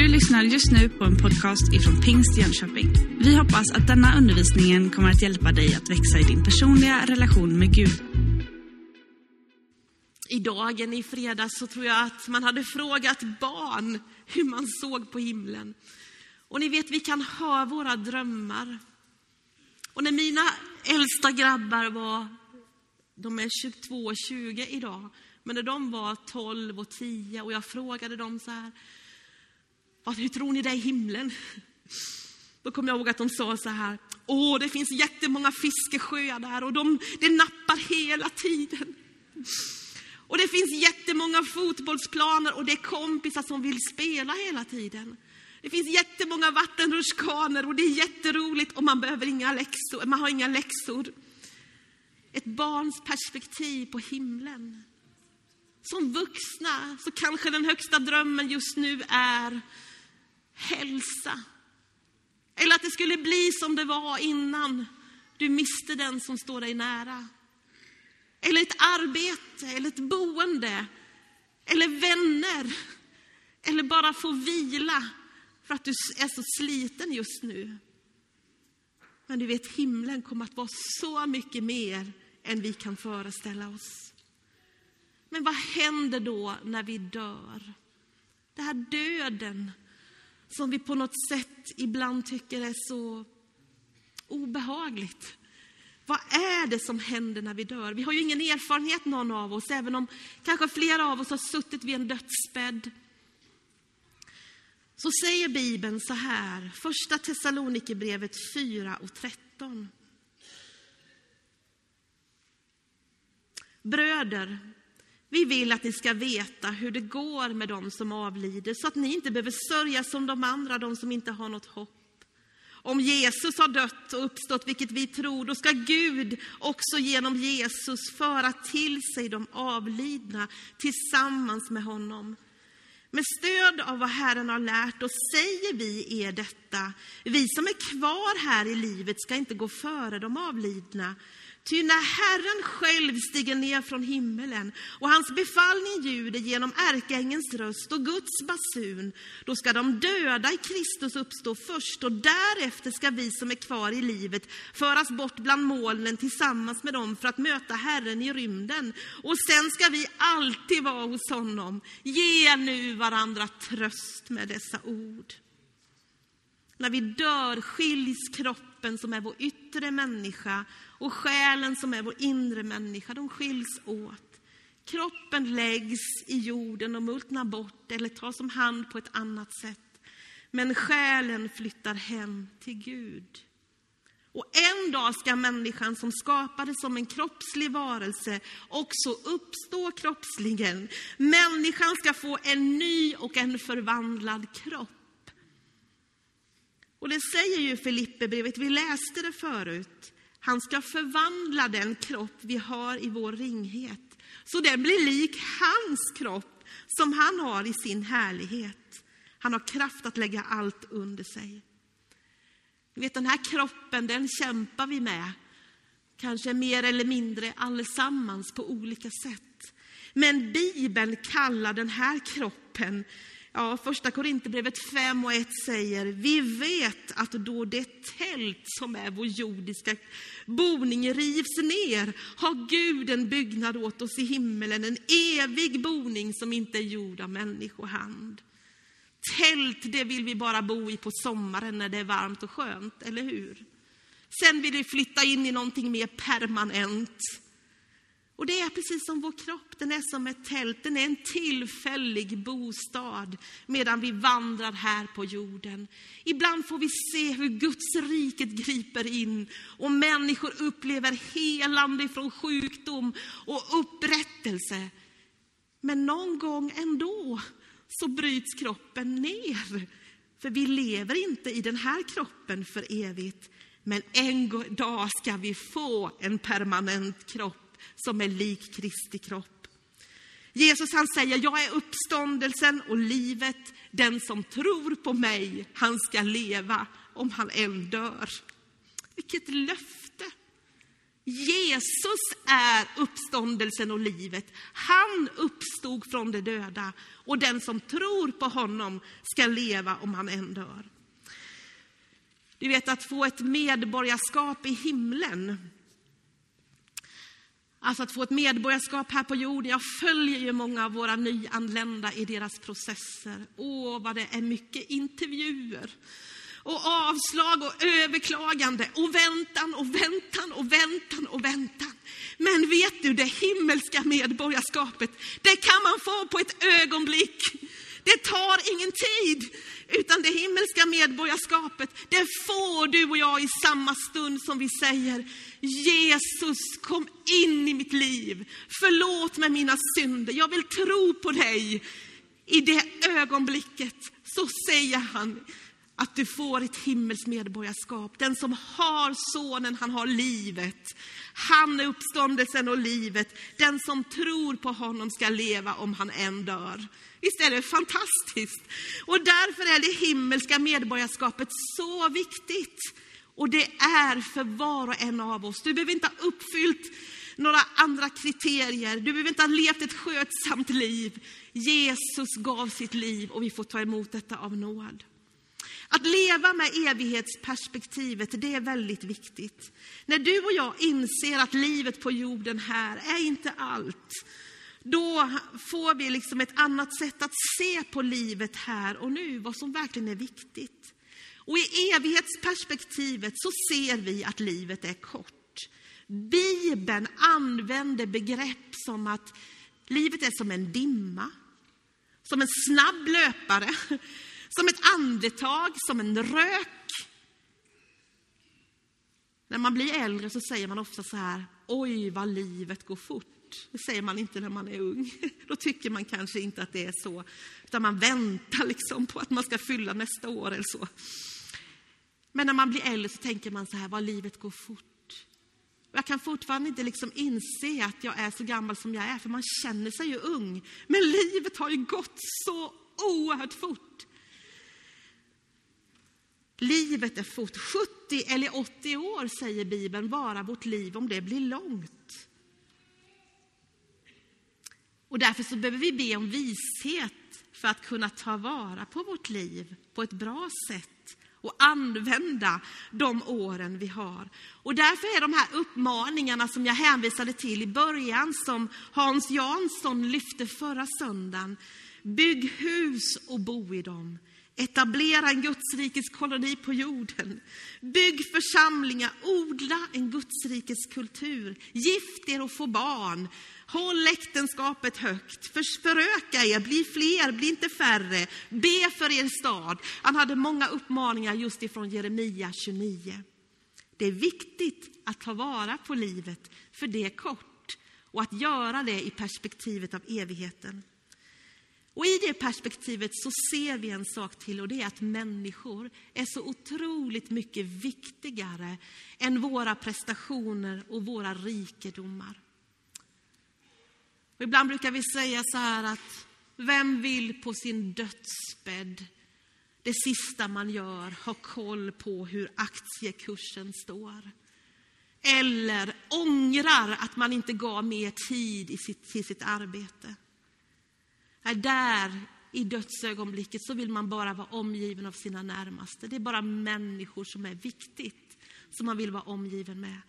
Du lyssnar just nu på en podcast ifrån Pingst Jönköping. Vi hoppas att denna undervisning kommer att hjälpa dig att växa i din personliga relation med Gud. I dagen i fredags så tror jag att man hade frågat barn hur man såg på himlen. Och ni vet, vi kan ha våra drömmar. Och när mina äldsta grabbar var, de är 22 och 20 idag, men när de var 12 och 10 och jag frågade dem så här, hur tror ni det är i himlen? Då kommer jag ihåg att de sa så här, åh det finns jättemånga fiskesjöar där och de, det nappar hela tiden. Och det finns jättemånga fotbollsplaner och det är kompisar som vill spela hela tiden. Det finns jättemånga vattenrutschkanor och det är jätteroligt och man behöver inga läxor, man har inga läxor. Ett barns perspektiv på himlen. Som vuxna så kanske den högsta drömmen just nu är hälsa. Eller att det skulle bli som det var innan du miste den som står dig nära. Eller ett arbete, eller ett boende, eller vänner. Eller bara få vila för att du är så sliten just nu. Men du vet, himlen kommer att vara så mycket mer än vi kan föreställa oss. Men vad händer då när vi dör? Det här döden som vi på något sätt ibland tycker är så obehagligt. Vad är det som händer när vi dör? Vi har ju ingen erfarenhet någon av oss, även om kanske flera av oss har suttit vid en dödsbädd. Så säger Bibeln så här, första Thessalonikerbrevet 4 och 13. Bröder, vi vill att ni ska veta hur det går med dem som avlider så att ni inte behöver sörja som de andra, de som inte har något hopp. Om Jesus har dött och uppstått, vilket vi tror, då ska Gud också genom Jesus föra till sig de avlidna tillsammans med honom. Med stöd av vad Herren har lärt oss säger vi er detta. Vi som är kvar här i livet ska inte gå före de avlidna. Ty när Herren själv stiger ner från himmelen och hans befallning ljuder genom ärkeängens röst och Guds basun, då ska de döda i Kristus uppstå först och därefter ska vi som är kvar i livet föras bort bland molnen tillsammans med dem för att möta Herren i rymden. Och sen ska vi alltid vara hos honom. Ge nu varandra tröst med dessa ord. När vi dör skiljs kroppen som är vår yttre människa och själen som är vår inre människa, de skiljs åt. Kroppen läggs i jorden och multnar bort eller tas om hand på ett annat sätt. Men själen flyttar hem till Gud. Och en dag ska människan som skapades som en kroppslig varelse också uppstå kroppsligen. Människan ska få en ny och en förvandlad kropp. Och det säger ju Filipperbrevet, vi läste det förut. Han ska förvandla den kropp vi har i vår ringhet, så den blir lik hans kropp som han har i sin härlighet. Han har kraft att lägga allt under sig. Ni vet, den här kroppen, den kämpar vi med, kanske mer eller mindre allesammans på olika sätt. Men Bibeln kallar den här kroppen Ja, första Korinthierbrevet 5 och 1 säger, vi vet att då det tält som är vår jordiska boning rivs ner, har Gud en byggnad åt oss i himmelen, en evig boning som inte är gjord av människohand. Tält, det vill vi bara bo i på sommaren när det är varmt och skönt, eller hur? Sen vill vi flytta in i någonting mer permanent. Och det är precis som vår kropp, den är som ett tält, den är en tillfällig bostad medan vi vandrar här på jorden. Ibland får vi se hur Guds riket griper in och människor upplever helande från sjukdom och upprättelse. Men någon gång ändå så bryts kroppen ner. För vi lever inte i den här kroppen för evigt. Men en dag ska vi få en permanent kropp som är lik Kristi kropp. Jesus han säger, jag är uppståndelsen och livet. Den som tror på mig, han ska leva om han än dör. Vilket löfte! Jesus är uppståndelsen och livet. Han uppstod från de döda och den som tror på honom ska leva om han än dör. Du vet att få ett medborgarskap i himlen. Alltså att få ett medborgarskap här på jorden. Jag följer ju många av våra nyanlända i deras processer. Åh, vad det är mycket intervjuer och avslag och överklagande och väntan och väntan och väntan och väntan. Men vet du, det himmelska medborgarskapet, det kan man få på ett ögonblick. Det tar ingen tid, utan det himmelska medborgarskapet, det får du och jag i samma stund som vi säger Jesus, kom in i mitt liv. Förlåt mig mina synder. Jag vill tro på dig. I det ögonblicket så säger han, att du får ett himmelskt medborgarskap. Den som har sonen, han har livet. Han är uppståndelsen och livet. Den som tror på honom ska leva om han än dör. Visst är det fantastiskt? Och därför är det himmelska medborgarskapet så viktigt. Och det är för var och en av oss. Du behöver inte ha uppfyllt några andra kriterier. Du behöver inte ha levt ett skötsamt liv. Jesus gav sitt liv och vi får ta emot detta av nåd. Att leva med evighetsperspektivet, det är väldigt viktigt. När du och jag inser att livet på jorden här är inte allt, då får vi liksom ett annat sätt att se på livet här och nu, vad som verkligen är viktigt. Och i evighetsperspektivet så ser vi att livet är kort. Bibeln använder begrepp som att livet är som en dimma, som en snabb löpare, som ett andetag, som en rök. När man blir äldre så säger man ofta så här, oj vad livet går fort. Det säger man inte när man är ung. Då tycker man kanske inte att det är så. Utan man väntar liksom på att man ska fylla nästa år eller så. Men när man blir äldre så tänker man så här, vad livet går fort. Jag kan fortfarande inte liksom inse att jag är så gammal som jag är, för man känner sig ju ung. Men livet har ju gått så oerhört fort. Livet är fort. 70 eller 80 år, säger Bibeln, vara vårt liv om det blir långt. Och därför så behöver vi be om vishet för att kunna ta vara på vårt liv på ett bra sätt och använda de åren vi har. Och därför är de här uppmaningarna som jag hänvisade till i början, som Hans Jansson lyfte förra söndagen. Bygg hus och bo i dem. Etablera en Gudsrikes koloni på jorden. Bygg församlingar, odla en Gudsrikes kultur. Gift er och få barn. Håll äktenskapet högt. Föröka er, bli fler, bli inte färre. Be för er stad. Han hade många uppmaningar just ifrån Jeremia 29. Det är viktigt att ta vara på livet, för det är kort. Och att göra det i perspektivet av evigheten. Och i det perspektivet så ser vi en sak till och det är att människor är så otroligt mycket viktigare än våra prestationer och våra rikedomar. Och ibland brukar vi säga så här att vem vill på sin dödsbädd det sista man gör ha koll på hur aktiekursen står? Eller ångrar att man inte gav mer tid i sitt, till sitt arbete? Är där i dödsögonblicket så vill man bara vara omgiven av sina närmaste. Det är bara människor som är viktigt, som man vill vara omgiven med.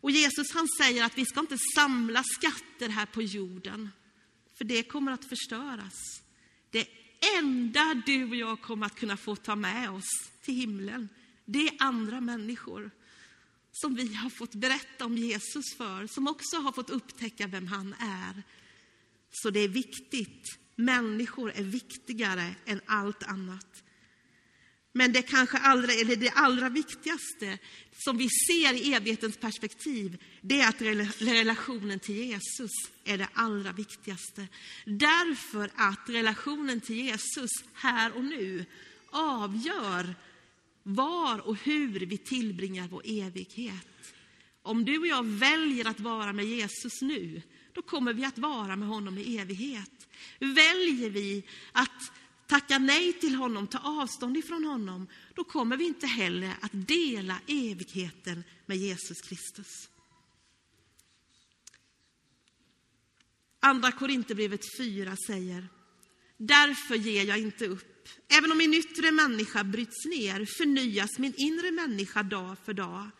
Och Jesus han säger att vi ska inte samla skatter här på jorden, för det kommer att förstöras. Det enda du och jag kommer att kunna få ta med oss till himlen, det är andra människor som vi har fått berätta om Jesus för, som också har fått upptäcka vem han är. Så det är viktigt. Människor är viktigare än allt annat. Men det kanske allra, eller det allra viktigaste som vi ser i evighetens perspektiv, det är att relationen till Jesus är det allra viktigaste. Därför att relationen till Jesus här och nu avgör var och hur vi tillbringar vår evighet. Om du och jag väljer att vara med Jesus nu, då kommer vi att vara med honom i evighet. Väljer vi att tacka nej till honom, ta avstånd ifrån honom, då kommer vi inte heller att dela evigheten med Jesus Kristus. Andra Korinthierbrevet 4 säger Därför ger jag inte upp. Även om min yttre människa bryts ner förnyas min inre människa dag för dag.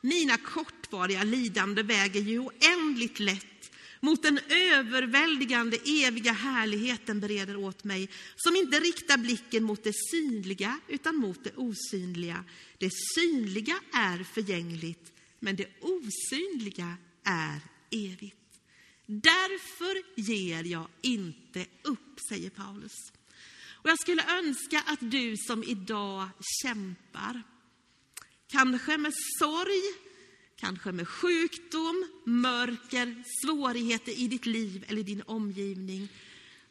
Mina kortvariga lidande väger ju oändligt lätt mot den överväldigande eviga härligheten bereder åt mig som inte riktar blicken mot det synliga utan mot det osynliga. Det synliga är förgängligt, men det osynliga är evigt. Därför ger jag inte upp, säger Paulus. Och jag skulle önska att du som idag kämpar, kanske med sorg, kanske med sjukdom, mörker, svårigheter i ditt liv eller din omgivning,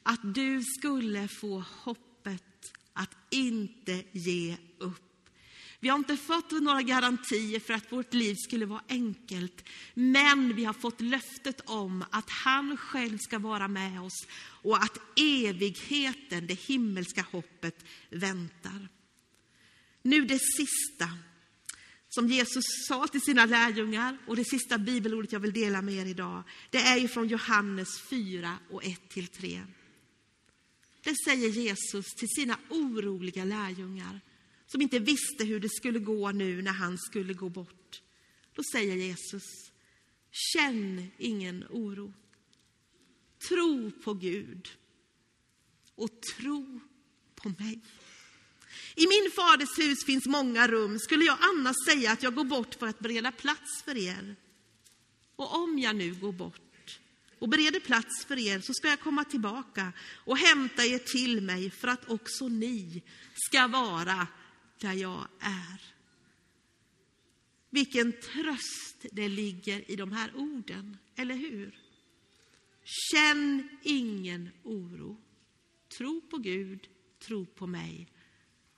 att du skulle få hoppet att inte ge upp. Vi har inte fått några garantier för att vårt liv skulle vara enkelt, men vi har fått löftet om att han själv ska vara med oss och att evigheten, det himmelska hoppet, väntar. Nu det sista som Jesus sa till sina lärjungar och det sista bibelordet jag vill dela med er idag, det är ju från Johannes 4 och 1-3. Det säger Jesus till sina oroliga lärjungar som inte visste hur det skulle gå nu när han skulle gå bort. Då säger Jesus, känn ingen oro. Tro på Gud och tro på mig. I min faders hus finns många rum. Skulle jag annars säga att jag går bort för att bereda plats för er? Och om jag nu går bort och bereder plats för er så ska jag komma tillbaka och hämta er till mig för att också ni ska vara där jag är. Vilken tröst det ligger i de här orden, eller hur? Känn ingen oro. Tro på Gud, tro på mig.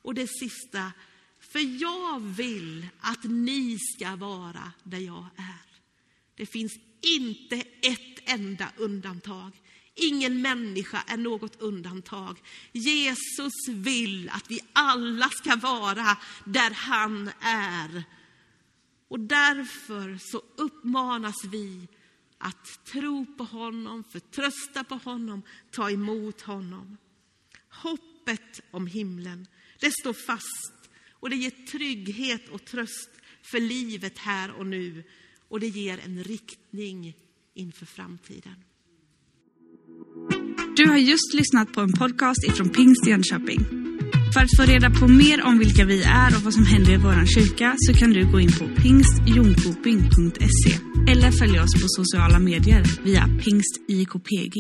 Och det sista, för jag vill att ni ska vara där jag är. Det finns inte ett enda undantag. Ingen människa är något undantag. Jesus vill att vi alla ska vara där han är. Och därför så uppmanas vi att tro på honom, förtrösta på honom, ta emot honom. Hoppet om himlen, det står fast och det ger trygghet och tröst för livet här och nu och det ger en riktning inför framtiden. Du har just lyssnat på en podcast ifrån Pingst Jönköping. För att få reda på mer om vilka vi är och vad som händer i vår kyrka så kan du gå in på pingstjonkoping.se eller följa oss på sociala medier via pingstjkpg.